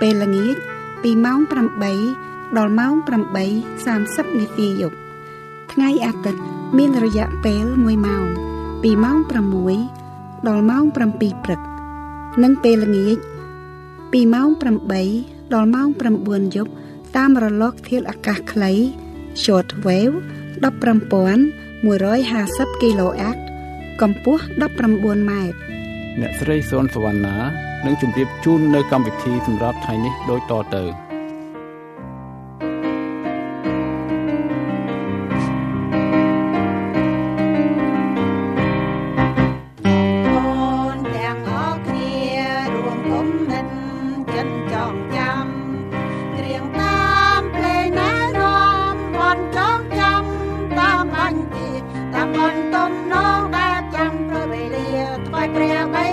ពេលល្ងាចពីម៉ោង8ដល់ម៉ោង8:30នាទីយប់ថ្ងៃអាទិត្យមានរយៈពេល1ម៉ោងពីម៉ោង6ដល់ម៉ោង7ព្រឹក និងពេលល្ងាចពីម៉ោង8ដល់ម៉ោង9យប់តាមរលកធាលអាកាសខ្លី short wave 15150 kHz កម្ពស់19ម៉ែត្រអ្នកស្រីសុនសវណ្ណា នឹងជម្រាបជូននៅកម្មវិធីសម្រាប់ថ្ងៃនេះដូចតទៅនា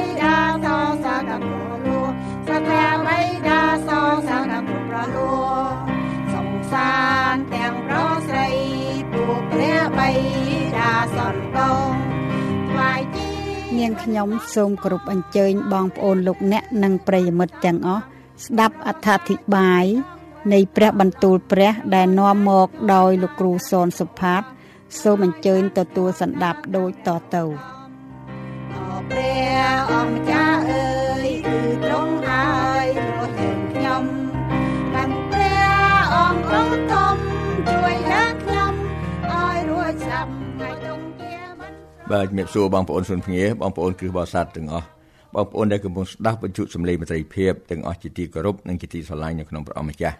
ងខ្ញុំសូមគោរពអញ្ជើញបងប្អូនលោកអ្នកនិងប្រិយមិត្តទាំងអស់ស្ដាប់អត្ថាធិប្បាយនៃព្រះបន្ទូលព្រះដែលនាំមកដោយលោកគ្រូសនសុផាតសូមអញ្ជើញទទួលសន្ដាប់ដូចតទៅព្រះអង្គម្ចាស់អើយគឺទ្រង់ហើយ បាទជំរាបសួរបងប្អូនសុនភ្ងាបងប្អូនគ្រឹះបរិស័ទទាំងអស់បងប្អូនដែលកំពុងស្ដាប់បញ្ជូសម្លេងមត្រីភាពទាំងអស់ជាទីគោរពនិងជាទីស្រឡាញ់នៅក្នុងព្រះអង្គម្ចាស់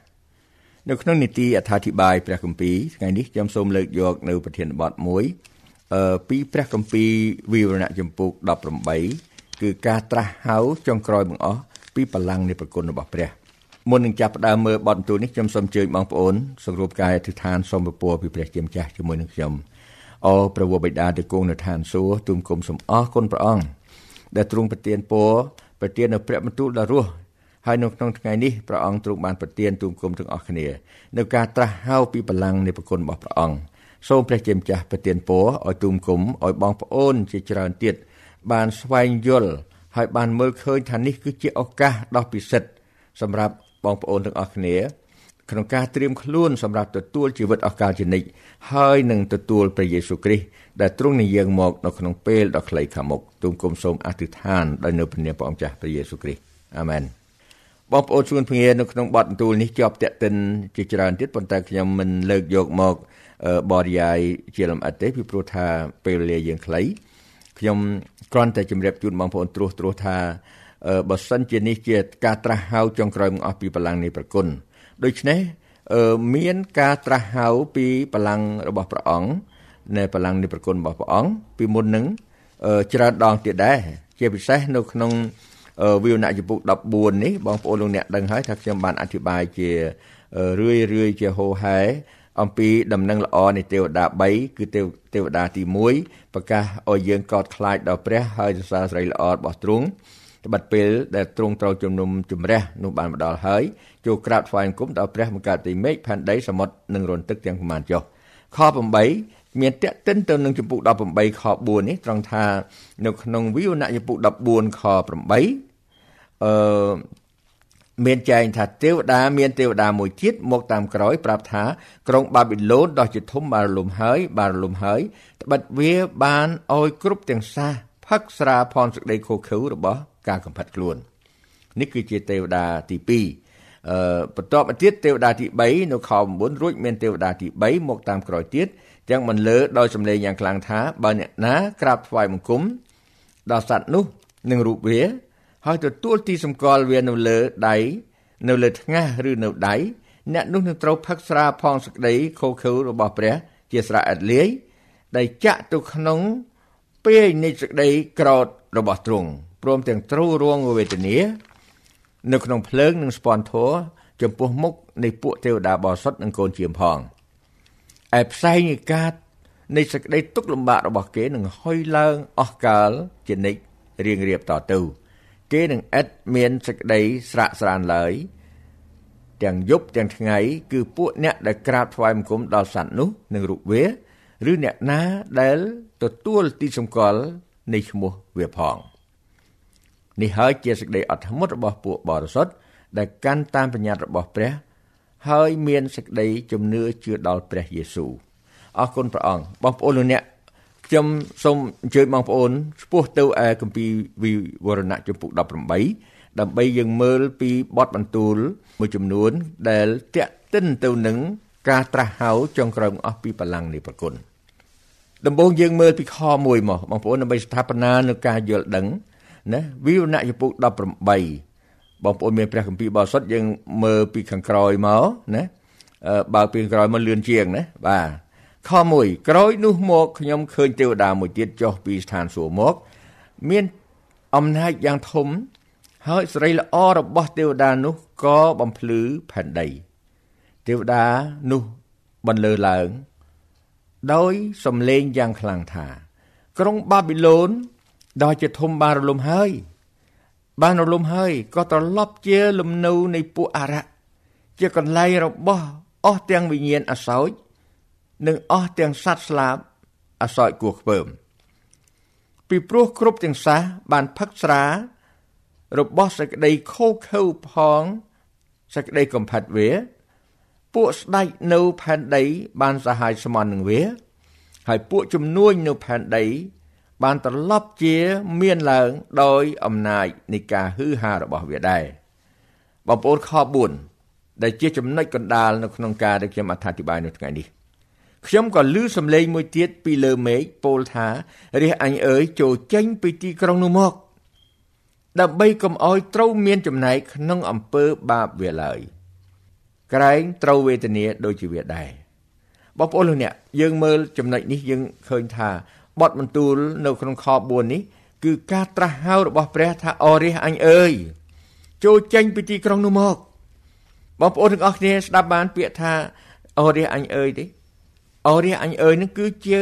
នៅក្នុងនីតិអត្ថាធិប្បាយព្រះគម្ពីរថ្ងៃនេះខ្ញុំសូមលើកយកនៅប្រធានបទមួយអឺពីព្រះគម្ពីរវិវរណៈចំពុក18គឺការត្រាស់ហៅចុងក្រោយបង្អស់ពីបលាំងនៃប្រគុណរបស់ព្រះមុននឹងចាប់ផ្ដើមមើលបទបន្ទូលនេះខ្ញុំសូមអញ្ជើញបងប្អូនសង្រួមកាយអធិដ្ឋានសូមពរពីព្រះជាម្ចាស់ជាមួយនឹងខ្ញុំ អរព្រះវរបិតាទៅគង់នៅឋានសួគ៌ទូមគុំសូមអរគុណព្រះអង្គដែលទ្រង់ប្រទានពរប្រទាននៅព្រះបន្ទូលដ៏រស់ហើយនៅក្នុងថ្ងៃនេះព្រះអង្គទ្រង់បានប្រទានទូមគុំទាំងអស់គ្នានៅការត្រាស់ហៅពីបលាំងនៃប្រគុណរបស់ព្រះអង្គសូមព្រះជាម្ចាស់ប្រទានពរឲ្យទូមគុំឲ្យបងប្អូនជាច្រើនទៀតបានស្វែងយល់ហើយបានមើលឃើញថានេះគឺជាឱកាសដ៏ពិសិដ្ឋសម្រាប់បងប្អូនទាំងអស់គ្នា ក្នុងការត្រៀមខ្លួនសម្រាប់ទទួលជីវិតអស់កលជានិច្ចហើយនឹងទទួលព្រះយេស៊ូវគ្រីស្ទដែលទ្រង់និយាងមកនៅក្នុងពេលដ៏ខ្លីខាងមុខទូមគុំសូមអធិដ្ឋានដោយនៅព្រះនាមព្រះអង្គចាស់ព្រះយេស៊ូវគ្រីស្ទអាមែនបងប្អូនជួនភ្ងានៅក្នុងបទបន្ទូលនេះជាប់តាក់ទិនជាច្រើនទៀតប៉ុន្តែខ្ញុំមិនលើកយកមកបរិយាយជាលម្អិតទេពីព្រោះថាពេលវេលាយើងខ្លីខ្ញុំគ្រាន់តែជម្រាបជូនបងប្អូនត្រួសត្រាសថាបើសិនជានេះជាការត្រាស់ហៅចុងក្រោយមកអស់ពីបលាំងនៃប្រគុណ ដូច្នេះមានការត្រាស់ហៅពីបលាំងរបស់ព្រះអង្គនៃបលាំងនៃប្រគុណរបស់ព្រះអង្គពីមុននឹងច្រើនដងទៀតដែរជាពិសេសនៅក្នុងវិវណៈចំពុក14នេះបងប្អូនលោកអ្នកដឹងហើយថាខ្ញុំបានអធិប្បាយជារឿយរឿយជាហោហែអំពីដំណឹងល្អនៃទេវតា3គឺទេវតាទី1ប្រកាសឲ្យយើងកោតខ្លាចដល់ព្រះហើយសរសើរស្រីល្អរបស់ទ្រង់ ត្បិតពេលដែលទ្រង់ត្រូវជំនុំជម្រះនោះបានមកដល់ហើយចូលក្រាបថ្វាយបង្គំដល់ព្រះបង្កើតទីមេឃផែនដីសមុទ្រនិងរន្ធទឹកទាំងប្រមាណចុះខ8មានតេតិនទៅនឹងចម្ពោះ18ខ4នេះត្រង់ថានៅក្នុងវិវណៈចម្ពោះ14ខ8អឺមានចែងថាទេវតាមានទេវតាមួយទៀតមកតាមក្រោយប្រាប់ថាក្រុងបាប៊ីឡូនដ៏ជាធំបានរលំហើយបានរលំហើយត្បិតវាបានអោយគ្រប់ទាំងសាសផឹកស្រាផនសេចក្តីខូខើរបស់ ការកំផិតខ្លួននេះគឺជាទេវតាទី2អឺបន្ទាប់មកទៀតទេវតាទី3នៅខ9រួចមានទេវតាទី3មកតាមក្រោយទៀតទាំងមិនលើដោយសម្លេងយ៉ាងខ្លាំងថាបើអ្នកណាក្រាបថ្វាយបង្គំដល់សត្វនោះនឹងរូបវាហើយទទួលទីសម្គាល់វានៅលើដៃនៅលើថ្ងាសឬនៅដៃអ្នកនោះនឹងត្រូវផឹកស្រាផងសក្តីខូខើរបស់ព្រះ ជាស្រាអត់លាយដែលចាក់ទៅក្នុងពេលនៃសក្តីក្រោតរបស់ទ្រង់ ព្រមទាំងទ្រូរងវេទនានៅក្នុងភ្លើងនិងស្ពាន់ធរចំពោះមុខនៃពួកទេវតាបរិសុទ្ធនិងកូនជាមផងឯផ្សែងនៃការនៃសេចក្តីទុក្ខលំបាករបស់គេនឹងហុយឡើងអស់កាលជានិច្ចរៀងរៀបតទៅគេនឹងឥតមានសេចក្តីស្រាក់ស្រានឡើយទាំងយប់ទាំងថ្ងៃគឺពួកអ្នកដែលក្រាបថ្វាយបង្គំដល់សត្វនោះនឹងរូបវា ឬអ្នកណាដែលទទួលទីសម្គាល់នៃឈ្មោះវាផង នេះហើយជាសេចក្តីអត់ធ្មត់របស់ពួកបរិសុទ្ធដែលកាន់តាមបញ្ញត្តិរបស់ព្រះ ហើយមានសេចក្តីជំនឿជឿដល់ព្រះយេស៊ូវអរគុណព្រះអង្គបងប្អូនលោកអ្នកខ្ញុំសូមអញ្ជើញបងប្អូនឆ្ពោះទៅឯគម្ពីរវិវរណៈចំពុក18ដើម្បីយើងមើលពីបទបន្ទូលមួយចំនួនដែលតាក់ទិនទៅនឹងការត្រាស់ហៅចុងក្រោយអស់ពីបលាំងនៃប្រគុណដំបូងយើងមើលពីខ1មកបងប្អូនដើម្បីស្ថាបនានៅការយល់ដឹង ណាវិវរណៈចំពុក18បងប្អូនមានព្រះគម្ពីរបរិសុទ្ធយើងមើលពីខាងក្រោយមកណាបើពីខាងក្រោយមកលឿនជាងណាបាទខ1ក្រោយនោះមកខ្ញុំឃើញទេវតាមួយទៀតចុះពីស្ថានសួគ៌មក មានអំណាចយ៉ាងធំ ហើយសេរីល្អរបស់ទេវតានោះក៏បំភ្លឺផែនដីទេវតានោះបន្លឺឡើង ដោយសំឡេងយ៉ាងខ្លាំងថា ក្រុងបាប៊ីឡូន ដ៏ជាធំបានរលំហើយ បានរលំហើយក៏ត្រឡប់ជាលំនៅនៃពួកអារ៉ាជាកន្លែងរបស់អស់ទាំងវិញ្ញាណអសោចនិងអស់ទាំងសត្វស្លាបអសោចគួរខ្ពើមពីព្រោះគ្រប់ទាំងសះបានផឹកស្រា របស់សេចក្តីខូខើផងសេចក្តីកំផិតវាពួកស្ដេចនៅផែនដី បានសហាយស្មន់នឹងវា ហើយពួកជំនួញនៅផែនដី បានត្រឡប់ជាមានឡើងដោយអំណាចនៃការហឺហារបស់វាដែរបងប្អូនខ4ដែលជាចំណុចកណ្ដាលនៅក្នុងការដែលខ្ញុំអត្ថាធិប្បាយនៅថ្ងៃនេះខ្ញុំក៏ឮសំឡេងមួយទៀតពីលើមេឃពោលថារះអញអើយចូលចេញពីទីក្រុងនោះមកដើម្បីកុំឲ្យត្រូវមានចំណែកក្នុងអំពើបាបវាឡើយក្រែងត្រូវវេទនាដូចជាវាដែរបងប្អូនលោកអ្នកយើងមើលចំណុចនេះយើងឃើញថា បទបន្ទូលនៅក្នុងខ4នេះគឺការត្រាស់ហៅរបស់ព្រះថាអរិះអញអើយចូលចេញពីទីក្រុងនោះមកបងប្អូនទាំងអស់គ្នាស្ដាប់បានពាក្យថាអរិះអញអើយទេអរិយអញអើយនឹងគឺជា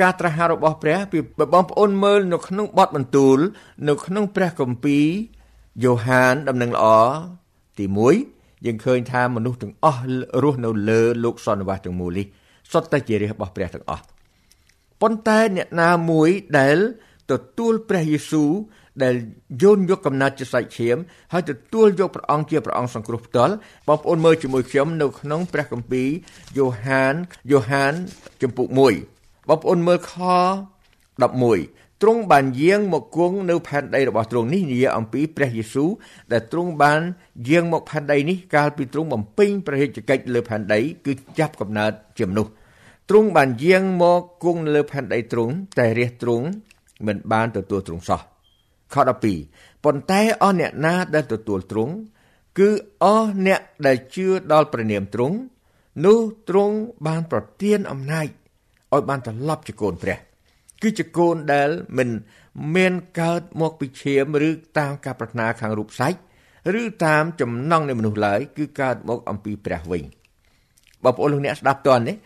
ការត្រាស់ហៅរបស់ព្រះពីបងប្អូនមើលនៅក្នុងបទបន្ទូល នៅក្នុងព្រះគម្ពីរយ៉ូហានដំណឹងល្អទី1យើងឃើញថាមនុស្សទាំងអស់រស់នៅលើលោកសន្និវាសទាំងមូលនេះសុទ្ធតែជារាជរបស់ព្រះទាំងអស់ ប៉ុន្តែអ្នកណាមួយដែលទទួលព្រះយេស៊ូវដែលយោនយកកំណត់ជាសាច់ឈាមហើយទទួលយកព្រះអង្គជាព្រះអង្គសង្គ្រោះផ្ទាល់បងប្អូនមើលជាមួយខ្ញុំនៅក្នុងព្រះគម្ពីរយ៉ូហានយ៉ូហានជំពូក1បងប្អូនមើលខ11ទ្រង់បានយាងមកគង់នៅផែនដីរបស់ទ្រង់នេះនិយាយអំពីព្រះយេស៊ូវដែលទ្រង់បានយាងមកផែនដីនេះកាលពីទ្រង់បំពេញព្រះរាជកិច្ចលើផែនដីគឺចាប់កំណើតជាមនុស្ស ទ្រង់បានយាងមកគង់នៅលើផែនដីទ្រង់តែរាជទ្រង់មិនបានទទួលទ្រង់សោះខ12ប៉ុន្តែអស់អ្នកណាដែលទទួលទ្រង់គឺអស់អ្នកដែលជឿដល់ព្រះនាមទ្រង់នោះទ្រង់បានប្រទានអំណាចឲ្យបានត្រឡប់ជាកូនព្រះ គឺជាកូនដែលមិនមានកើតមកពីឈាមឬតាមការប្រាថ្នាខាងរូបសាច់ឬតាមចំណង់នៃមនុស្សឡើយគឺកើតមកអំពីព្រះវិញបងប្អូនលោកអ្នកស្ដាប់តើនេះ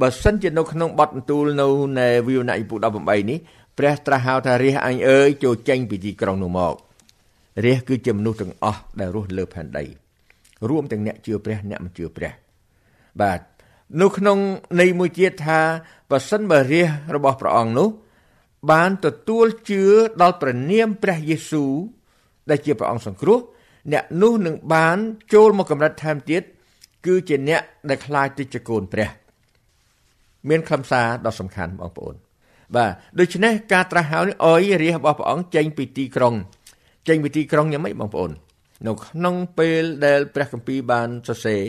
បើសិនជានៅក្នុងបទបន្ទូលនៅនៃវិវណៈយពុ18នេះព្រះត្រាស់ហៅថារាជអញអើយចូលចេញពីទីក្រុងនោះមករាជគឺជាមនុស្សទាំងអស់ដែលរស់លើផែនដី រួមទាំងអ្នកជឿព្រះអ្នកមិនជឿព្រះបាទនៅក្នុងន័យមួយទៀតថាបើសិនបើរាជរបស់ព្រះអង្គនោះបានទទួលជឿដល់ព្រះនាមព្រះយេស៊ូវដែលជាព្រះអង្គសង្គ្រោះអ្នកនោះនឹងបានចូលមកកម្រិតថែមទៀតគឺជាអ្នកដែលខ្លាចទៅជាកូនព្រះ មានខ្លឹមសារដ៏សំខាន់បងប្អូន បាទដូច្នេះការត្រាស់ហៅនេះអោយរាជរបស់ព្រះអង្គចេញពីទីក្រុង ចេញពីទីក្រុងយ៉ាងម៉េចបងប្អូន នៅក្នុងពេលដែលព្រះគម្ពីរបានសរសេរ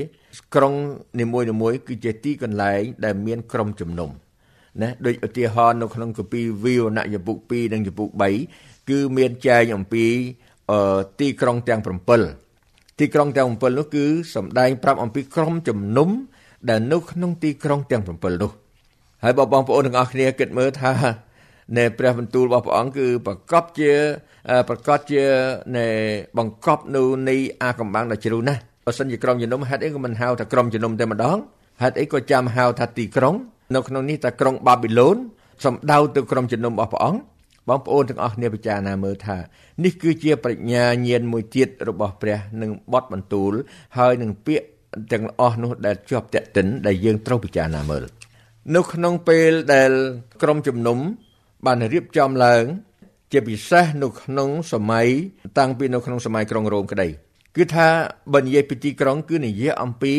ក្រុងនីមួយៗគឺជាទីកន្លែង ដែលមានក្រុមជំនុំណាដូចឧទាហរណ៍នៅក្នុងគម្ពីរវីវណយពុក2និងយពុក3គឺមានចែងអំពីអឺទីក្រុងទាំង7ទីក្រុងទាំង7នោះគឺសម្ដែងប្រាប់អំពីក្រុមជំនុំដែលនៅក្នុងទីក្រុងទាំង7នោះ ហើយបើបងប្អូនទាំងអស់គ្នាគិតមើលថានៃព្រះបន្ទូលរបស់ព្រះអង្គគឺប្រកបជាប្រកបជានៃបង្កប់នៅនៃអាកំបាំងដ៏ជ្រៅណាស់បើសិនជាក្រុមជំនុំហេតុអីក៏មិនហៅថាក្រុមជំនុំតែម្ដងហេតុអីក៏ចាំហៅថាទីក្រុងនៅក្នុងនេះថាក្រុងបាប៊ីឡូនសំដៅទៅក្រុមជំនុំរបស់ព្រះអង្គបងប្អូនទាំងអស់គ្នាពិចារណាមើលថានេះគឺជាប្រាជ្ញាញាណមួយទៀតរបស់ព្រះនឹងបត់បន្ទូលហើយនឹងពាក្យទាំងអស់នោះដែលជាប់តេតិនដែលយើងត្រូវពិចារណាមើល នៅក្នុងពេលដែលក្រុមជំនុំ បានរៀបចំឡើង ជាពិសេសនៅក្នុងសម័យតាំងពីនៅក្នុងសម័យក្រុងរ៉ូមក្តីគឺថាបើនិយាយពីទីក្រុង គឺនិយាយអំពី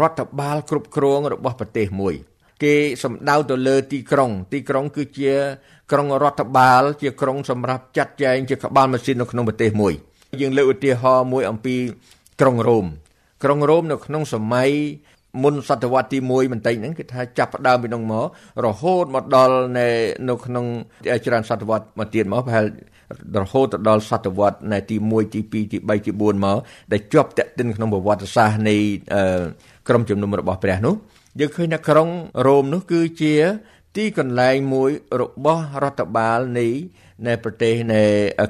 រដ្ឋបាលគ្រប់គ្រងរបស់ប្រទេសមួយ គេសំដៅទៅលើទីក្រុង ទីក្រុង គឺជា ក្រុងរដ្ឋបាល ជាក្រុងសម្រាប់ចាត់ចែងជាក្បាលម៉ាស៊ីននៅក្នុងប្រទេសមួយយើងលើកឧទាហរណ៍មួយអំពីក្រុងរ៉ូមក្រុងរ៉ូមនៅក្នុងសម័យ មុនសតវត្សទី1បន្តិចហ្នឹងគឺថាចាប់ផ្ដើមពីនោះមករហូតមកដល់នៅនៅក្នុងច្រើនសតវត្សមកទៀតមកប្រហែលរហូតទៅដល់សតវត្សនៃទី1ទី2ទី3ទី4មកដែលជាប់តាក់ទិនក្នុងប្រវត្តិសាស្ត្រនៃក្រុមជំនុំរបស់ព្រះនោះយើងឃើញថាក្រុងរ៉ូមនោះគឺជាទីកន្លែងមួយរបស់រដ្ឋបាលនៃនៃប្រទេសនៃ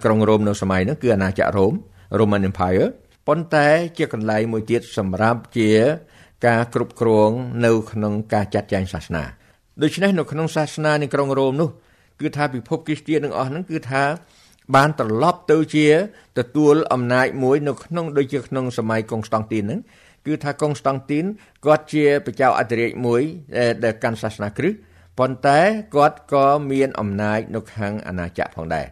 ក្រុងរ៉ូមនៅសម័យនោះគឺអាណាចក្ររ៉ូម Roman Empire ប៉ុន្តែជាកន្លែងមួយទៀតសម្រាប់ជា ការគ្រប់គ្រងនៅក្នុងការចាត់ចែងសាសនាដូច្នេះនៅក្នុងសាសនានៃក្រុងរ៉ូមនោះគឺថាពិភពគ្រីស្ទានទាំងអស់ហ្នឹងគឺថាបានត្រឡប់ទៅជាទទួលអំណាចមួយនៅក្នុងដូចជាក្នុងសម័យកុងស្តង់ទីនហ្នឹងគឺថាកុងស្តង់ទីនគាត់ជាព្រះចៅអធិរាជមួយដែលកាន់សាសនាគ្រិស្តប៉ុន្តែគាត់ក៏មានអំណាចនៅខាងអាណាចក្រផងដែរ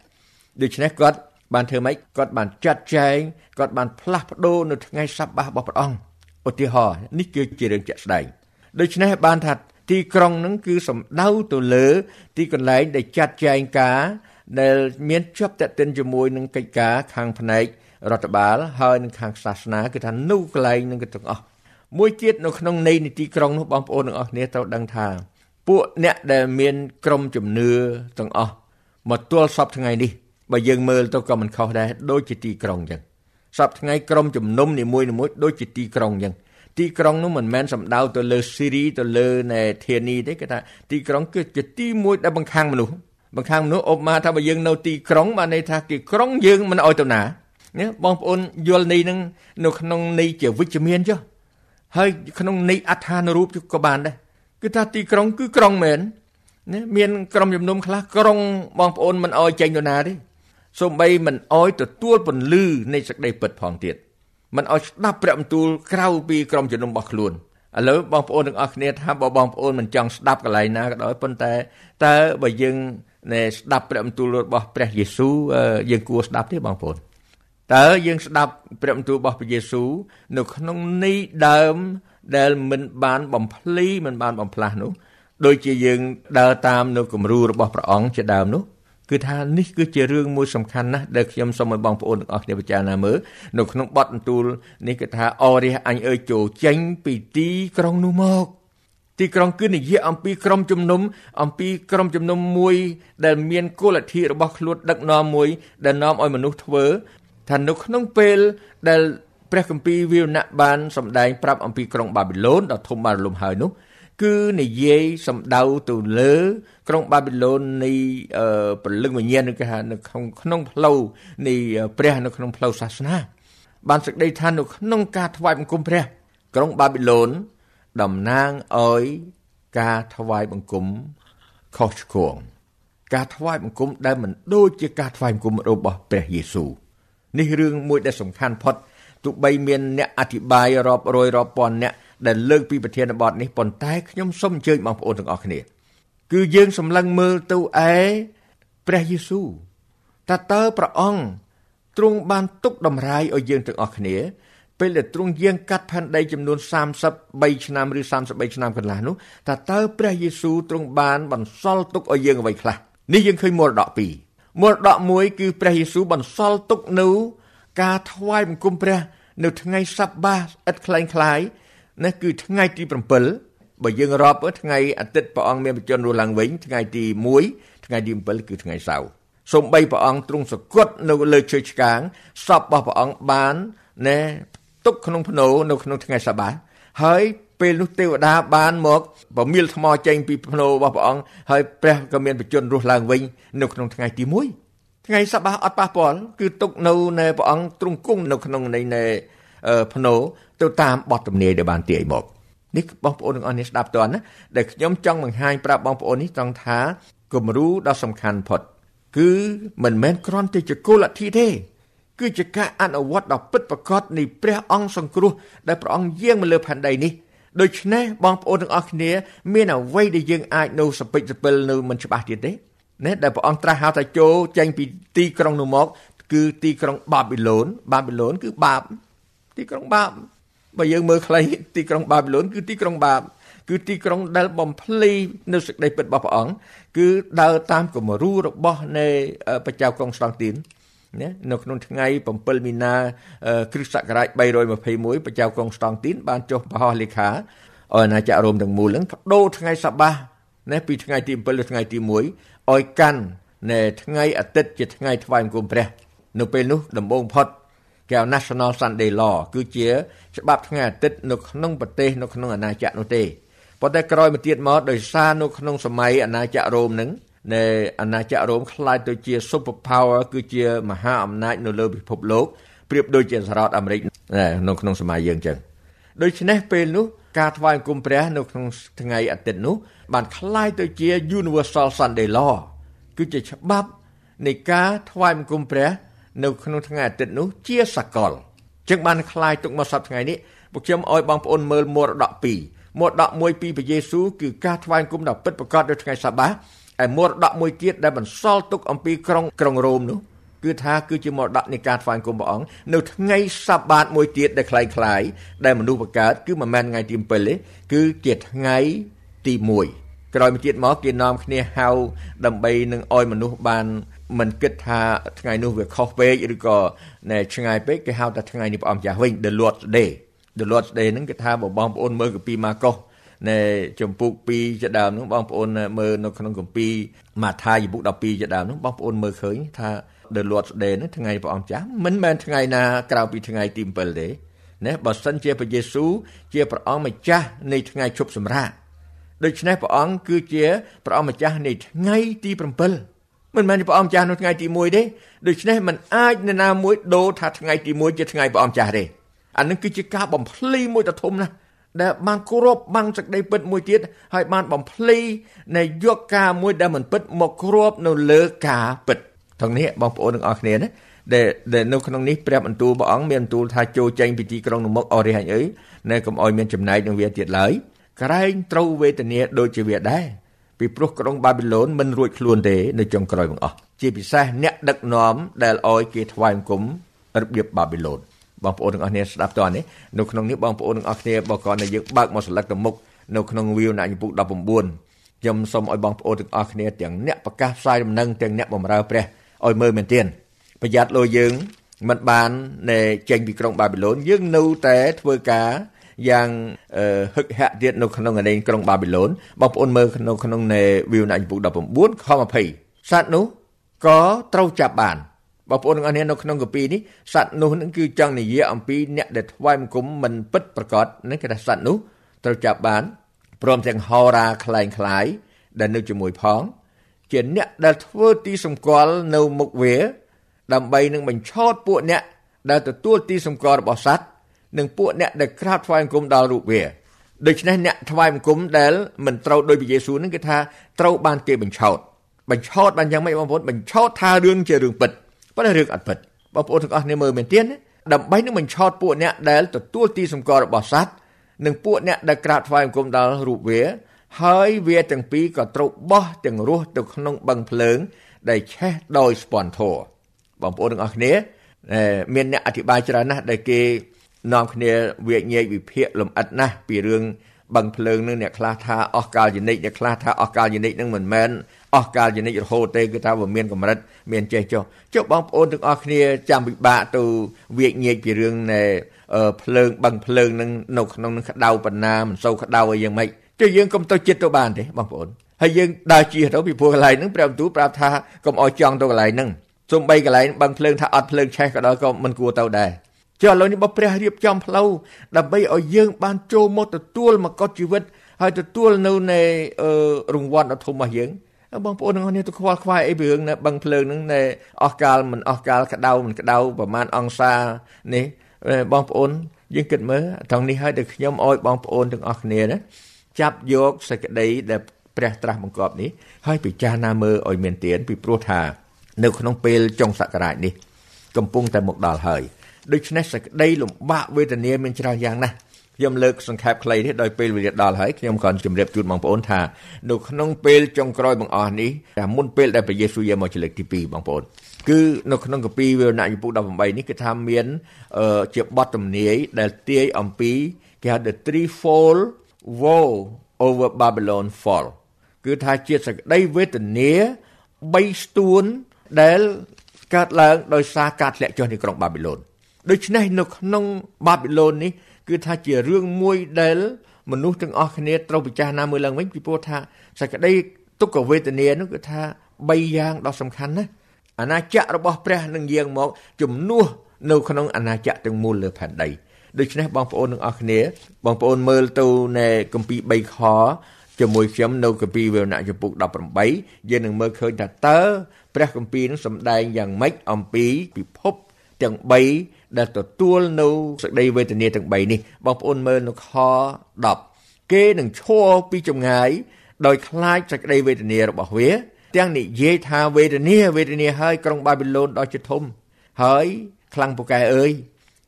ដូច្នេះគាត់បានធ្វើម៉េចគាត់បានចាត់ចែងគាត់បានផ្លាស់ប្ដូរនៅថ្ងៃសប្បាសរបស់ព្រះអង្គ ឧទាហរណ៍នេះគឺជារឿងជាក់ស្ដែងដូច្នេះបានថាទីក្រុងនឹងគឺសំដៅទៅលើ ទីកន្លែងដែលចាត់ចែងការដែលមានជាប់តេតិនជាមួយនឹងកិច្ចការខាងផ្នែករដ្ឋបាលហើយនឹងខាងសាសនាគឺថានោះកន្លែងនឹងទាំងអស់មួយទៀតនៅក្នុងនៃនីតិក្រុងនោះបងប្អូនទាំងអស់គ្នាត្រូវដឹងថាពួកអ្នកដែលមានក្រុមជំនឿទាំងអស់មកទល់សពថ្ងៃនេះបើយើងមើលទៅក៏មិនខុសដែរដូចជាទីក្រុងអញ្ចឹង សពថ្ងៃក្រុមជំនុំនីមួយៗដូចជាទីក្រុងអញ្ចឹងទីក្រុងនោះមិនមែនសំដៅទៅលើស៊ីរីទៅលើនៃធានីទេគេថាទីក្រុងគឺជាទីមួយដែលបង្ខាំងមនុស្សបង្ខាំងមនុស្សអបមកថាបើយើងនៅទីក្រុងបានន័យថាគេក្រុងយើងមិនអោយទៅណាណាបងប្អូនយល់នេះនឹងនៅក្នុងន័យជាវិជ្ជមានចុះហើយក្នុងន័យអត្ថានុរូបក៏បានដែរគឺថាទីក្រុងគឺក្រុងមែនណាមានក្រុមជំនុំខ្លះក្រុងបងប្អូនមិនអោយចេញទៅណាទេ សូម្បីមិនអោយទទួលពន្លឺនៃសេចក្តីពិតផងទៀតមិនអោយស្ដាប់ព្រះបន្ទូលក្រៅពីក្រុមជំនុំរបស់ខ្លួនឥឡូវបងប្អូនទាំងអស់គ្នាថាបើបងប្អូនមិនចង់ស្ដាប់កន្លែងណាក៏ដោយប៉ុន្តែតើបើយើងណែស្ដាប់ព្រះបន្ទូលរបស់ព្រះយេស៊ូវយើងគួរស្ដាប់ទេបងប្អូនតើយើងស្ដាប់ព្រះបន្ទូលរបស់ព្រះយេស៊ូវនៅក្នុងនេះដើមដែលមិនបានបំភ្លីមិនបានបំផ្លាស់នោះដូចជាយើងដើរតាមនៅគំរូរបស់ព្រះអង្គជាដើមនោះ គឺថានេះគឺជារឿងមួយសំខាន់ណាស់ដែលខ្ញុំសូមឲ្យបងប្អូនទាំងអស់គ្នាពិចារណាមើលនៅក្នុងបទបន្ទូលនេះគឺថាអរិះអញអើយចូលចេញពីទីក្រុងនោះមកទីក្រុងគឺនិយាយអំពីក្រុមជំនុំអំពីក្រុមជំនុំមួយដែលមានគោលលទ្ធិរបស់ខ្លួនដឹកនាំមួយដែលនាំឲ្យមនុស្សធ្វើថានៅក្នុងពេលដែលព្រះគម្ពីរវិវណៈបានសម្ដែងប្រាប់អំពីក្រុងបាប៊ីឡូនដ៏ធំបានរលំហើយនោះ គឺនិយាយសំដៅទៅលើ ក្រុងបាប៊ីឡូននៃពលឹងវិញ្ញាណគេហៅនៅក្នុងក្នុងផ្លូវនៃព្រះនៅក្នុងផ្លូវសាសនា បានសេចក្តីថានៅក្នុងការថ្វាយបង្គំព្រះ ក្រុងបាប៊ីឡូនតំណាងឲ្យការថ្វាយបង្គំខុសឆ្គងការថ្វាយបង្គំដែលមិនដូចជាការថ្វាយបង្គំរបស់ព្រះយេស៊ូវនេះរឿងមួយដែលសំខាន់ផុតទោះបីមានអ្នកអធិប្បាយរាប់រយរាប់ពាន់អ្នក ដែលលើកពីប្រធានបទនេះប៉ុន្តែខ្ញុំសូមអញ្ជើញបងប្អូនទាំងអស់គ្នា គឺយើងសម្លឹងមើលទៅឯព្រះយេស៊ូវតើតើព្រះអង្គទ្រង់បានទុកតម្រាយឲ្យយើងទាំងអស់គ្នាពេលដែលទ្រង់យាងកាត់ផែនដីចំនួន33ឆ្នាំឬ33ឆ្នាំកន្លះនោះតើតើព្រះយេស៊ូវទ្រង់បានបន្សល់ទុកឲ្យយើងអ្វីខ្លះនេះយើងឃើញមរតកពីរមរតកមួយគឺព្រះយេស៊ូវបន្សល់ទុកនៅការថ្វាយបង្គំព្រះ នៅថ្ងៃសប្បាសឥតខ្លែងខ្លាយ នេះគឺថ្ងៃទី7បើយើងរាប់ថ្ងៃអាទិត្យព្រះអង្គមានបជនរស់ឡើងវិញថ្ងៃទី1ថ្ងៃទី7គឺថ្ងៃសៅរ៍សូម្បីព្រះអង្គទ្រង់សគត់នៅលើជើងឆ្កាងសពរបស់ព្រះអង្គបានណែទុកក្នុងភ្នោនៅក្នុងថ្ងៃសបាហើយពេលនោះទេវតាបានមកប្រមៀលថ្មចេញពីភ្នោរបស់ព្រះអង្គហើយព្រះក៏មានបជនរស់ឡើងវិញនៅក្នុងថ្ងៃទី1ថ្ងៃសបាអត់ប៉ះពាល់គឺទុកនៅនៅព្រះអង្គទ្រង់គង់នៅក្នុងនៃនៃ ភ្នោទៅតាមបទទំនាយដែលបានទាយមកនេះបងប្អូនទាំងអស់នេះស្ដាប់តើណាដែលខ្ញុំចង់បង្ហាញប្រាប់បងប្អូននេះត្រង់ថាគំរូដ៏សំខាន់ផុត គឺមិនមែនគ្រាន់តែជាគោលលទ្ធិទេគឺជាការអនុវត្តដ៏ពិតប្រាកដនៃព្រះអង្គសង្គ្រោះដែលព្រះអង្គយាងមកលើផែនដីនេះដូច្នេះបងប្អូនទាំងអស់គ្នា មានអ្វីដែលយើងអាចនៅសពេចសពិលនៅមិនច្បាស់ទៀតទេណាដែលព្រះអង្គត្រាស់ហៅថាចូលចេញពីទីក្រុងនោះមក គឺទីក្រុងបាប៊ីឡូនបាប៊ីឡូនគឺបាប ទីក្រុងបាបបើយើងមើលខ្លីទីក្រុងបាប៊ីឡូនគឺទីក្រុងបាប គឺទីក្រុងដែលបំភ្លីនៅសេចក្តីពិតរបស់ព្រះអង្គគឺដើរតាមគំរូរបស់នៃព្រះចៅក្រុងស្តង់ទីនណានៅក្នុងថ្ងៃ7មីនាគ្រិស្តសករាជ321ព្រះចៅក្រុងស្តង់ទីនបានចុះប្រហោះលេខាឲ្យអាណាចក្ររ៉ូមទាំងមូលនឹងបដូរថ្ងៃសបាណាពីថ្ងៃទី7ដល់ថ្ងៃទី1ឲ្យកាន់នៅថ្ងៃអាទិត្យជាថ្ងៃថ្វាយបង្គំព្រះ នៅពេលនោះដំបូងផុត គេហៅ National Sunday Law គឺជាច្បាប់ថ្ងៃអាទិត្យនៅក្នុងប្រទេសនៅក្នុងអាណាចក្រនោះទេប៉ុន្តែក្រោយមកទៀតមកដោយសារនៅក្នុងសម័យអាណាចក្ររ៉ូមនឹងនៃអាណាចក្ររ៉ូមខ្លាយទៅជា super power គឺជាមហាអំណាចនៅលើពិភពលោកប្រៀបដូចជាសហរដ្ឋអាមេរិកនៅក្នុងសម័យយើងចឹងដូច្នេះពេលនោះការថ្វាយបង្គំព្រះនៅក្នុងថ្ងៃអាទិត្យនោះបានคล้ายទៅជា Universal Sunday Law គឺជាច្បាប់នៃការថ្វាយបង្គំព្រះ នៅក្នុងថ្ងៃអាទិត្យនោះជាសកលចឹងបានคล้ายទុកមកសប្តាហ៍ថ្ងៃនេះពួកខ្ញុំឲ្យបងប្អូនមើលមរតក2មរតកមួយពីព្រះយេស៊ូវគឺការថ្វាយបង្គំដ៏ពិតប្រាកដនៅថ្ងៃសបាហើយមរតកមួយទៀតដែលបន្សល់ទុកអំពីក្រុងក្រុងរ៉ូមនោះគឺថាគឺជាមរតកនៃការថ្វាយបង្គំព្រះអង្គនៅថ្ងៃសបាតមួយទៀតដែលคล้ายៗដែលមនុស្សបង្កើតគឺមិនមែនថ្ងៃទី7ទេគឺជាថ្ងៃទី1ក្រោយមកទៀតមកគេនាំគ្នាហៅដើម្បីនឹងឲ្យមនុស្សបាន មិនគិតថាថ្ងៃនោះវាខុសពេកឬក៏ណែឆ្ងាយពេកគេហៅថាថ្ងៃនេះព្រះអង្គចាស់វិញ The Lord's Day The Lord's Day ហ្នឹងគេថាបងប្អូនមើលកាពីម៉ាកុសនៅចម្ពោះ2ជាដើមនោះបងប្អូនមើលនៅក្នុងគម្ពីរម៉ាថាយជំពូក12ជាដើមនោះបងប្អូនមើលឃើញថា The Lord's Day នោះថ្ងៃព្រះអង្គចាស់មិនមែនថ្ងៃណាក្រៅពីថ្ងៃទី7ទេណាបើសិនជាព្រះយេស៊ូវជាព្រះអង្គម្ចាស់នៃថ្ងៃជប់សម្រាកដូច្នេះព្រះអង្គគឺជាព្រះអង្គម្ចាស់នៃថ្ងៃទី7 មិនមែនព្រះអង្គម្ចាស់នៅថ្ងៃទី1ទេដូច្នេះมันអាចនរណាមួយដូរថាថ្ងៃទី1ជាថ្ងៃព្រះអង្គម្ចាស់ទេអានឹងគឺជាការបំភ្លីមួយដ៏ធំណាស់ដែលបានគោរពបាំងសេចក្តីពិតមួយទៀតហើយបានបំភ្លីនៃយកការមួយដែលមិនពិតមកគ្របនៅលើការពិតទាំងនេះបងប្អូនទាំងអស់គ្នាណាដែលនៅក្នុងនេះព្រះបន្ទូលព្រះអង្គមានបន្ទូលថាចូលចេញពីទីក្រុងនោះមកអរិយអើយនៅកុំអោយមានចំណែកនឹងវាទៀតឡើយក្រែងត្រូវវេទនាដូចជាវាដែរ ពីព្រោះក្រុងបាប៊ីឡូនមិនរួចខ្លួនទេនៅចុងក្រោយបង្អស់ជាពិសេសអ្នកដឹកនាំដែលអោយគេថ្វាយបង្គំរបៀបបាប៊ីឡូនបងប្អូនទាំងអស់គ្នាស្ដាប់តើនេះនៅក្នុងនេះបងប្អូនទាំងអស់គ្នាបើគាត់តែយើងបើកមកស្លឹកទៅមុខនៅក្នុងវីវណាចំពុក19ខ្ញុំសូមឲ្យបងប្អូនទាំងអស់គ្នាទាំងអ្នកប្រកាសផ្សាយដំណឹងទាំងអ្នកបម្រើព្រះឲ្យមើលមែនទែនប្រយ័ត្នលោយើងមិនបាននៃចេញពីក្រុងបាប៊ីឡូនយើងនៅតែធ្វើការ យ៉ាងហឹកហាក់ទៀតនៅក្នុងអានេក្រុងបាប៊ីឡូនបងប្អូនមើលនៅក្នុងនៃវីវណាចំពុក19ខ20សត្វនោះក៏ត្រូវចាប់បានបងប្អូនទាំងអស់គ្នានៅក្នុងកាពីនេះសត្វនោះនឹងគឺចង់និយាយអំពីអ្នកដែលថ្វាយបង្គំមិនពិតប្រកបនឹងគេថាសត្វនោះត្រូវចាប់បានព្រមទាំងហោរាคล้ายคล้ายដែលនៅជាមួយផង ជាអ្នកដែលធ្វើទីសម្គាល់នៅមុខវាដើម្បីនឹងបញ្ឆោតពួកអ្នកដែលទទួលទីសម្គាល់របស់សត្វ និងពួកអ្នកដែលក្រាបថ្វាយបង្គំដល់រូបវាដូច្នេះអ្នកថ្វាយបង្គំដែលមិនត្រូវដោយព្រះយេស៊ូវនឹងគេថាត្រូវបានគេបញ្ឆោតបញ្ឆោតបានយ៉ាងម៉េចបងប្អូនបញ្ឆោតថារឿងជារឿងពិតប៉ុន្តែរឿងអត់ពិតបងប្អូនទាំងអស់គ្នាមើលមែនទេដើម្បីនឹងបញ្ឆោតពួកអ្នកដែលទទួលទីសម្គាល់របស់សត្វនិងពួកអ្នកដែលក្រាបថ្វាយបង្គំដល់រូបវា ហើយវាទាំងពីរក៏ត្រូវបោះទាំងរស់ទៅក្នុងបឹងភ្លើង ដែលឆេះដោយស្ពាន់ធរបងប្អូនទាំងអស់គ្នា មានអ្នកអធិប្បាយច្រើនណាស់ដែលគេ នាំគ្នាវាញែកវិភាគលំអិតណាស់ពីរឿងបឹងភ្លើងនឹងអ្នកខ្លះថាអស់កាលយនិកអ្នកខ្លះថាអស់កាលយនិកនឹងមិនមែនអស់កាលយនិករហូតទេគឺថាវាមានកម្រិតមានចេះចុះចុះបងប្អូនទាំងអស់គ្នាចាំពិបាកទៅវាកញែកពីរឿងនៃភ្លើងបឹងភ្លើងនឹងនៅក្នុងនឹងក្តៅបណ្ណាមិនសូវក្តៅអីយ៉ាងម៉េចចុះយើងកុំទៅចិត្តទៅបានទេបងប្អូនហើយយើងដើរជិះទៅពីព្រោះកន្លែងហ្នឹងព្រះបន្ទូលប្រាប់ថាកុំអោយចង់ទៅកន្លែងហ្នឹងសំបីកន្លែងបឹងភ្លើងថាអត់ភ្លើងឆេះក៏ដោយក៏មិនគួរទៅដែរ ចុះឥឡូវនេះបើព្រះរៀបចំផ្លូវដើម្បីឲ្យយើង បានចូលមកទទួលមកុដជីវិត ហើយទទួលនៅនៃរង្វាន់ដ៏ធំរបស់យើងបងប្អូនទាំងអស់គ្នាទៅខ្វល់ខ្វាយអីពីរឿងនៅបឹងភ្លើងហ្នឹងនៅអស់កាលមិនអស់កាលក្តៅមិនក្តៅប្រហែលអង្សានេះបងប្អូនយើងគិតមើលត្រង់នេះហើយដែលខ្ញុំអោយបងប្អូនទាំងអស់គ្នាណាចាប់យកសេចក្តីដែលព្រះត្រាស់បង្គាប់នេះហើយពិចារណាមើលឲ្យមានទានពីព្រោះថា នៅក្នុងពេលចុងសករាជនេះ កំពុងតែមកដល់ហើយ ដូច្នេះសេចក្តីលំបាកវេទនាមានច្រើនយ៉ាងណាស់ខ្ញុំលើកសង្ខេបខ្លីនេះដោយពេលវេលាដល់ហើយខ្ញុំក៏ជម្រាបជូនបងប្អូនថានៅក្នុងពេលចុងក្រោយបង្អស់នេះតែមុនពេលដែលព្រះយេស៊ូវយាងមកជាលើកទី2បងប្អូនគឺនៅក្នុងកាពីវិវរណៈយពុ18នេះគឺថាមានជាបទទំនាយដែលទាយអំពីគេហៅ the threefold woe over Babylon fall គឺថាជាសក្តីវេទនា3ស្ទួនដែលកើតឡើងដោយសារការធ្លាក់ចុះនៃក្រុងបាប៊ីឡូន ដូច្នេះនៅក្នុងបាប៊ីឡូននេះគឺថាជារឿងមួយដែលមនុស្សទាំងអស់គ្នាត្រូវពិចារណាមើលឡើងវិញពីព្រោះថាសក្តីទុក្ខវេទនានោះគឺថា3យ៉ាងដ៏សំខាន់ណាអាណាចក្ររបស់ព្រះនឹងយាងមកជំនួសនៅក្នុងអាណាចក្រទាំងមូលលើផែនដីដូច្នេះបងប្អូនទាំងអស់គ្នាបងប្អូនមើលទៅនៅគម្ពីរ3ខជាមួយខ្ញុំនៅគម្ពីរវេណៈចំពុក18យើងនឹងមើលឃើញថាតើព្រះគម្ពីរនឹងសម្ដែងយ៉ាងម៉េចអំពីពិភពទាំង3 ដែលទទួលនៅសេចក្តីវេទនាទាំង3នេះបងប្អូនមើលនៅខ10គេនឹងឈរពីចម្ងាយដោយខ្លាចសេចក្តីវេទនារបស់វា ទាំងនិយាយថាវេទនាវេទនាហើយក្រុងបាប៊ីឡូនដ៏ជាធំហើយខ្លាំងពូកែអើយ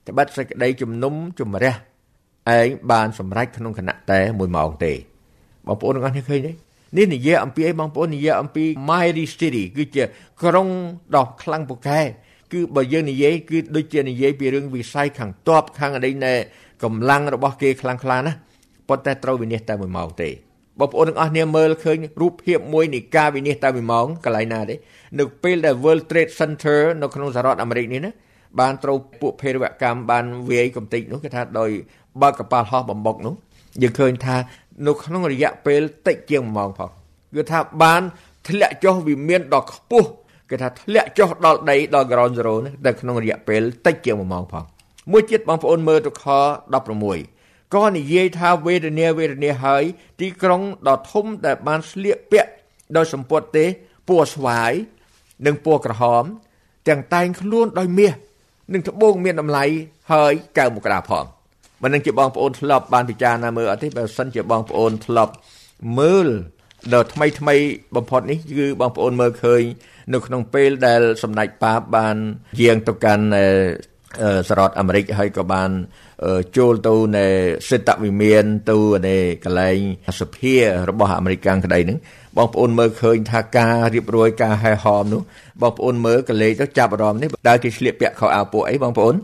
ត្បិតសេចក្តីជំនុំជម្រះឯងបានសម្រេចក្នុងគណៈតែ1ម៉ោងទេបងប្អូនទាំងអស់គ្នាឃើញទេនេះនិយាយអំពីអីបងប្អូននិយាយអំពី Mighty City គឺជាក្រុងដ៏ខ្លាំងពូកែ គឺបើយើងនិយាយគឺដូចជានិយាយពីរឿងវិស័យខាងតបខាងអីណែកម្លាំងរបស់គេខ្លាំងខ្លាណាប៉ុន្តែត្រូវវិនិច្ឆ័យតែ1ម៉ោងទេបងប្អូនទាំងអស់គ្នាមើលឃើញរូបភាពមួយនៃការវិនិច្ឆ័យតែ1ម៉ោងកន្លែងណាទេនៅពេលដែល World Trade Center នៅក្នុងសហរដ្ឋអាមេរិកនេះណាបានត្រូវពួកភេរវកម្មបានវាយកំទេចនោះគេថាដោយបើកកប៉ាល់ហោះបំបុកនោះយើងឃើញថានៅក្នុងរយៈពេលតិចជាង1ម៉ោងផងគឺថាបានធ្លាក់ចុះវិមានដ៏ខ្ពស់ គេថាធ្លាក់ចុះដល់ដីដល់ ground zero នេះតែក្នុងរយៈពេលតិចជាង1ម៉ោងផងមួយទៀតបងប្អូនមើលទៅខ16ក៏និយាយថាវេទនាវេទនាហើយ ទីក្រុងដ៏ធំដែលបានស្លៀកពាក់ដោយសម្ពត់ទេពណ៌ស្វាយនិងពណ៌ក្រហម ទាំងតែងខ្លួនដោយមាសនិងត្បូងមានតម្លៃហើយកៅមករាផងមិននឹងជាបងប្អូនធ្លាប់បានពិចារណាមើលអត់ទេបើសិនជាបងប្អូនធ្លាប់មើលដល់ថ្មីថ្មីបំផុតនេះគឺបងប្អូនមើលឃើញ នៅក្នុងពេលដែលសម្ដេចប៉ាបបានយាងទៅកាន់សហរដ្ឋអាមេរិកហើយក៏បានចូលទៅនៅសិទ្ធវិមានទៅនៅកន្លែងសភារបស់អាមេរិកក្តីហ្នឹងបងប្អូនមើលឃើញថាការរៀបរយការហែហមនោះបងប្អូនមើលកលេចទៅចាប់អារម្មណ៍នេះដែលគេឆ្លៀកពាក់ខោអាវពណ៌អីបងប្អូន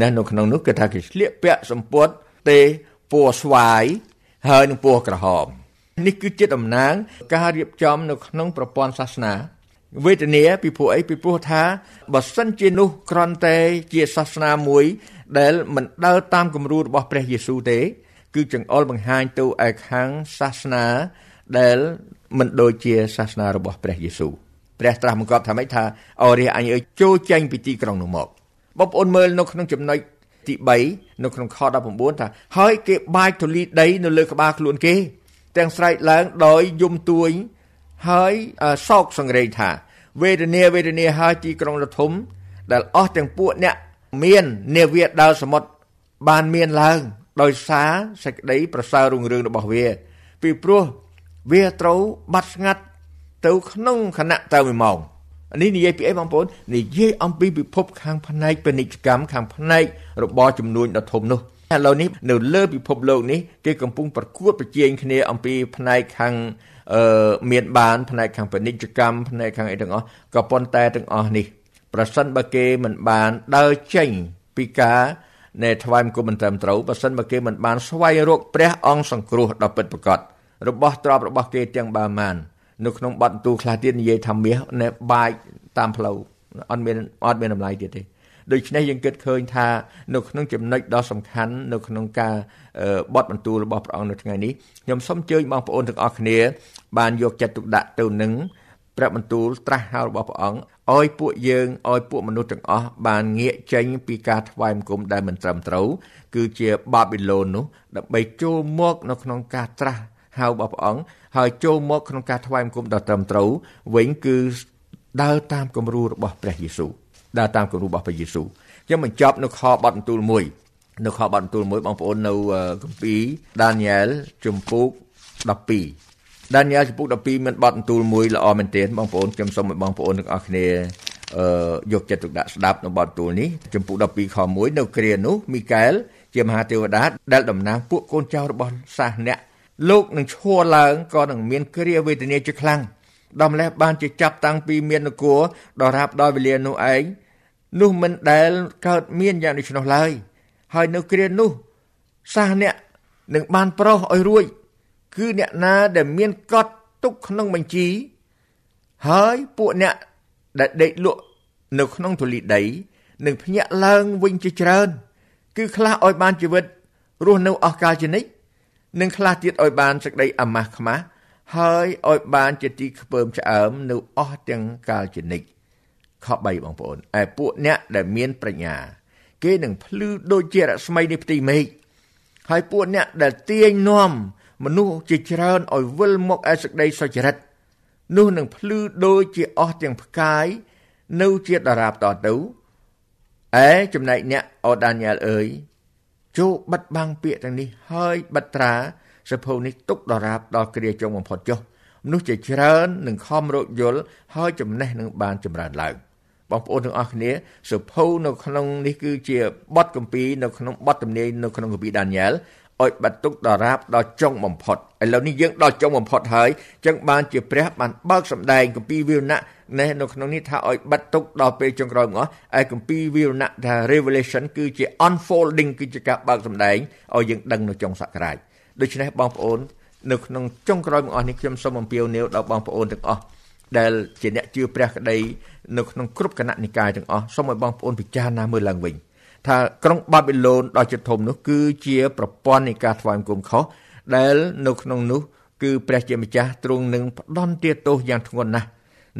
ណានៅក្នុងនោះគេថាគេឆ្លៀកពាក់សម្ពុតទេពណ៌ស្វាយហើយនឹងពណ៌ក្រហមនេះគឺជាតំណាងការរៀបចំនៅក្នុងប្រព័ន្ធសាសនា វេទនាពីព្រោះអីពីព្រោះថាបើសិនជានោះគ្រាន់តែជាសាសនាមួយ ដែលមិនដើរតាមគំរូរបស់ព្រះយេស៊ូវទេ គឺចង្អុលបង្ហាញទៅឯខាងសាសនាដែលមិនដូចជាសាសនារបស់ព្រះយេស៊ូវព្រះត្រាស់បង្គាប់ថាម៉េចថាអរិយអញអើយចូលចេញពីទីក្រុងនោះមកបងប្អូនមើលនៅក្នុងចំណុចទី3នៅក្នុងខ19ថាហើយគេបាចទលីដីនៅលើក្បាលខ្លួនគេ ទាំងស្រែកឡើងដោយយំទួញ ហើយសោកសង្រេងថា វេទនាវេទនាហើយទីក្រុងលធំដែលអស់ទាំងពួកអ្នកមាននាវាដើរសមុទ្របានមានឡើង ដោយសារសេចក្តីប្រសើររុងរឿងរបស់វា ពីព្រោះវាត្រូវបាត់ស្ងាត់ទៅក្នុងគណៈទៅ1ម៉ោងនេះនិយាយពីអីបងប្អូននិយាយអំពីពិភពខាងផ្នែកពាណិជ្ជកម្មខាងផ្នែករបរចំនួនដ៏ធំនោះ ឥឡូវនេះនៅលើពិភពលោកនេះគេកំពុងប្រកួតប្រជែងគ្នាអំពីផ្នែកខាងអឺមានបានផ្នែកខាងពាណិជ្ជកម្មផ្នែកខាងអីទាំងអស់ក៏ប៉ុន្តែទាំងអស់នេះប្រសិនបើគេមិនបានដើរចេញពីការនៃថ្វាយមង្គមមិនត្រឹមត្រូវប្រសិនបើគេមិនបានស្វែងរកព្រះអង្គសង្គ្រោះដ៏ពិតប្រាកដរបស់ទ្រព្យរបស់គេទាំងបាមាននៅក្នុងបទទូខ្លះទៀតនិយាយថាមាសនៅបាច់តាមផ្លូវអត់មានអត់មានតម្លៃទៀតទេ ដូច្នេះយើងគិតឃើញថានៅក្នុងចំណុចដ៏សំខាន់នៅក្នុងការបត់បន្ទូលរបស់ព្រះអង្គនៅថ្ងៃនេះខ្ញុំសូមអញ្ជើញបងប្អូនទាំងអស់គ្នា បានយកចិត្តទុកដាក់ទៅនឹងព្រះបន្ទូលត្រាស់ហៅរបស់ព្រះអង្គឲ្យពួកយើងឲ្យពួកមនុស្សទាំងអស់បានងាកចេញពីការថ្វាយបង្គំដែលមិនត្រឹមត្រូវគឺជាបាប៊ីឡូននោះដើម្បីចូលមកនៅក្នុងការត្រាស់ហៅរបស់ព្រះអង្គហើយចូលមកក្នុងការថ្វាយបង្គំដ៏ត្រឹមត្រូវវិញគឺដើរតាមគំរូរបស់ព្រះយេស៊ូវ ដើរតាមគំរូរបស់ព្រះយេស៊ូវខ្ញុំបញ្ចប់នៅខបទបន្ទូលមួយនៅខបទបន្ទូលមួយបងប្អូននៅគម្ពីរដានីយ៉ែលជំពូក12ដានីយ៉ែលជំពូក12មានបទបន្ទូលមួយល្អមែនទែនបងប្អូនខ្ញុំសូមឲ្យបងប្អូនទាំងអស់គ្នាអឺយកចិត្តទុកដាក់ស្ដាប់នៅបទបន្ទូលនេះជំពូក12ខ1នៅគ្រានោះមីកែលជាមហាទេវតាដែលតំណាងពួកកូនចៅរបស់សាសអ្នកលោកនឹងឈរឡើងក៏នឹងមានគ្រាវេទនាជាខ្លាំង ដំឡេះបានជាចាប់តាំងពីមាននគរដល់រាប់ដល់វេលានោះឯងនោះមិនដែលកើតមានយ៉ាងនេះនោះឡើយហើយនៅគ្រានោះសាសអ្នកនឹងបានប្រោសឲ្យរួចគឺអ្នកណាដែលមានកត់ទុកក្នុងបញ្ជី ហើយពួកអ្នកដែលដេកលក់នៅក្នុងធូលីដីនឹងភ្ញាក់ឡើងវិញជាច្រើន គឺខ្លះឲ្យបានជីវិតរស់នៅអស់កាលជានិច្ចនិងខ្លះទៀតឲ្យបានសេចក្តីអាម៉ាស់ខ្មាស់ ហើយឲ្យបានជាទីខ្ពើមឆ្អើមនៅអស់ទាំងកាលជានិច្ចខ3បងប្អូនឯពួកអ្នកដែលមានប្រាជ្ញា គេនឹងភ្លឺដូចជារស្មីនៃផ្ទៃមេឃហើយពួកអ្នកដែលទាញនាំមនុស្សជាច្រើនឲ្យវិលមកឯសេចក្តីសុចរិតនោះនឹងភ្លឺដូចជាអស់ទាំងផ្កាយនៅជាដរាបតទៅឯចំណែកអ្នកអូដានីយ៉ែលអើយចូលបិទបាំងពាក្យទាំងនេះហើយបិទត្រា សភៅនេះទុកដរាបដល់គ្រាចុងបំផុតចុះមនុស្សជាច្រើននឹងខំរកយល់ហើយចំណេះនឹងបានចម្រើនឡើងបងប្អូនទាំងអស់គ្នាសភៅនៅក្នុងនេះគឺជាបទកម្ពីនៅក្នុងបទទំនាយនៅក្នុងកាពីដានីយ៉ែលឲ្យបាត់ទុកដល់រាបដល់ចុងបំផុតឥឡូវនេះយើងដល់ចុងបំផុតហើយចឹងបានជាព្រះបានបើកសម្ដែងកម្ពីវិរណៈណែនៅក្នុងនេះថាឲ្យបាត់ទុកដល់ពេលចុងក្រោយមកឯកម្ពីវិរណៈថា revelation គឺជា unfolding គឺជាការបើកសម្ដែងឲ្យយើងដឹងនៅចុងសករាជ ដូច្នេះបងប្អូននៅក្នុងចុងក្រោយមកអស់នេះខ្ញុំសូមអំពាវនាវដល់បងប្អូនទាំងអស់ដែលជាអ្នកជឿព្រះក្តីនៅក្នុងគ្រប់គណៈនិកាយទាំងអស់សូមឲ្យបងប្អូនពិចារណាមើលឡើងវិញថាក្រុងបាប៊ីឡូនដ៏ជិតធំនោះគឺជាប្រព័ន្ធនៃការថ្វាយបង្គំខុសដែលនៅក្នុងនោះគឺព្រះជាម្ចាស់ទ្រង់នឹងផ្ដន់ទាទោសយ៉ាងធ្ងន់ណាស់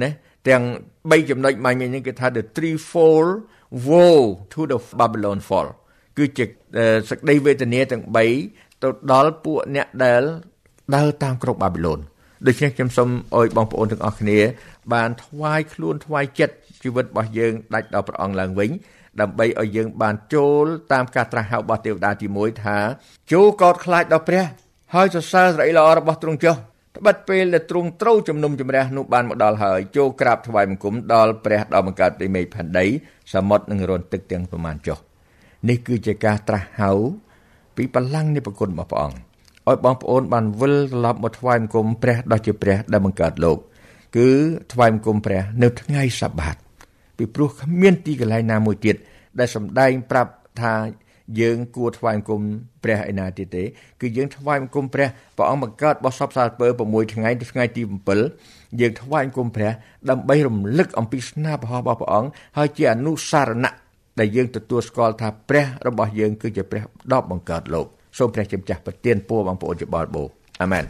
ណាទាំង3ចំណុចមកញនេះគេថា the threefold woe to the Babylon fall គឺជាសក្តីវេទនាទាំង3 ទៅដល់ពួកអ្នកដែលដើរតាមក្រុងបាប៊ីឡូនដូច្នេះខ្ញុំសូមអោយបងប្អូនទាំងអស់គ្នា បានថ្វាយខ្លួនថ្វាយចិត្តជីវិតរបស់យើងដាច់ដល់ព្រះអង្គឡើងវិញដើម្បីឲ្យយើងបានចូលតាមការត្រាស់ហៅរបស់ទេវតាទី1ថាចូលកោតខ្លាចដល់ព្រះ ហើយសរសើរស្រីល្អរបស់ទ្រង់ចុះត្បិតពេលដែលទ្រង់ត្រូវជំនុំជម្រះនោះបានមកដល់ហើយចូលក្រាបថ្វាយបង្គំដល់ព្រះដ៏បង្កើតពីមេឃផែនដីសមុទ្រនិងរន្ធទឹកទាំងប្រមាណចុះនេះគឺជាការត្រាស់ហៅ ពីបលាំងនៃប្រគុណរបស់ព្រះអង្គឲ្យបងប្អូនបានវិលត្រឡប់មកថ្វាយបង្គំព្រះដ៏ជាព្រះដែលបង្កើតលោក គឺថ្វាយបង្គំព្រះនៅថ្ងៃសបាតពីព្រោះគ្មានទីកន្លែងណាមួយទៀតដែលសម្ដែងប្រាប់ថាយើងគួរថ្វាយបង្គំព្រះឯណាទៀតទេគឺយើងថ្វាយបង្គំព្រះព្រះអង្គបង្កើតបោះសពសាលពើ6ថ្ងៃទៅថ្ងៃទី7យើងថ្វាយបង្គំព្រះដើម្បីរំលឹកអំពីស្នាព្រះរបស់ព្រះអង្គហើយជាអនុសារណៈ ដែលយើងទទួលស្គាល់ថាព្រះរបស់យើងគឺជាព្រះដ៏បង្កើតលោកសូមព្រះជាម្ចាស់ប្រទានពរបងប្អូនជាបលបោអាមែន